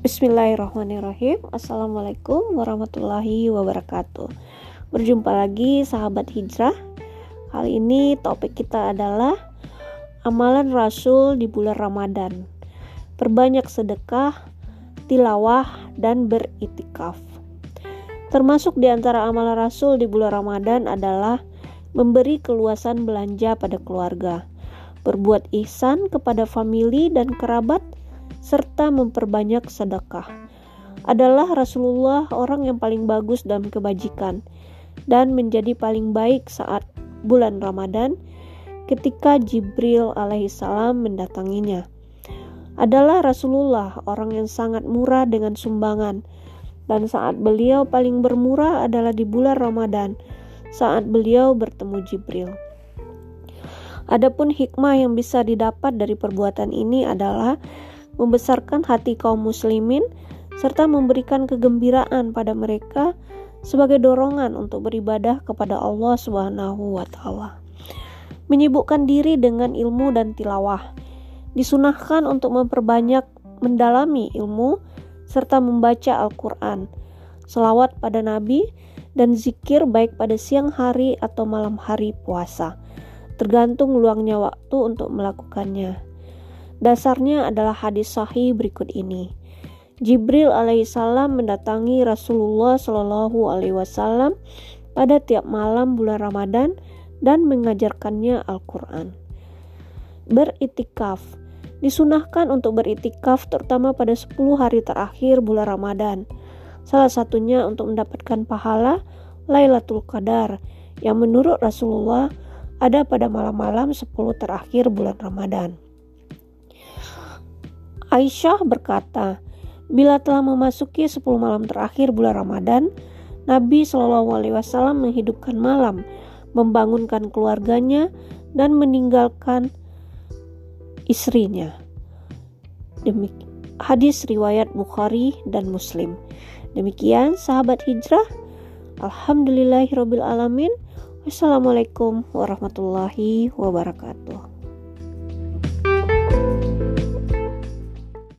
Bismillahirrahmanirrahim. Assalamualaikum warahmatullahi wabarakatuh. Berjumpa lagi sahabat hijrah. Kali ini topik kita adalah Amalan Rasul di bulan Ramadan. Perbanyak sedekah, tilawah, dan beritikaf. Termasuk di antara amalan Rasul di bulan Ramadan adalah Memberi keluasan belanja pada keluarga Berbuat ihsan kepada famili dan kerabat serta memperbanyak sedekah. Adalah Rasulullah orang yang paling bagus dalam kebajikan dan menjadi paling baik saat bulan Ramadan ketika Jibril alaihissalam mendatanginya. Adalah Rasulullah orang yang sangat murah dengan sumbangan dan saat beliau paling bermurah adalah di bulan Ramadan saat beliau bertemu Jibril. Adapun hikmah yang bisa didapat dari perbuatan ini adalah membesarkan hati kaum muslimin, serta memberikan kegembiraan pada mereka sebagai dorongan untuk beribadah kepada Allah Subhanahu wa taala. Menyibukkan diri dengan ilmu dan tilawah. Disunahkan untuk memperbanyak mendalami ilmu serta membaca Al-Qur'an, selawat pada Nabi dan zikir baik pada siang hari atau malam hari puasa. Tergantung luangnya waktu untuk melakukannya. Dasarnya adalah hadis sahih berikut ini. Jibril alaihissalam mendatangi Rasulullah shallallahu alaihi wasallam pada tiap malam bulan Ramadan dan mengajarkannya Al-Quran. Beritikaf Disunahkan untuk beritikaf terutama pada 10 hari terakhir bulan Ramadan. Salah satunya untuk mendapatkan pahala Lailatul Qadar yang menurut Rasulullah ada pada malam-malam 10 terakhir bulan Ramadan. Aisyah berkata, bila telah memasuki 10 malam terakhir bulan Ramadan, Nabi Shallallahu Alaihi Wasallam menghidupkan malam, membangunkan keluarganya, dan meninggalkan istrinya. Demi hadis riwayat Bukhari dan Muslim. Demikian sahabat hijrah. Alhamdulillahirobbil alamin. Wassalamualaikum warahmatullahi wabarakatuh.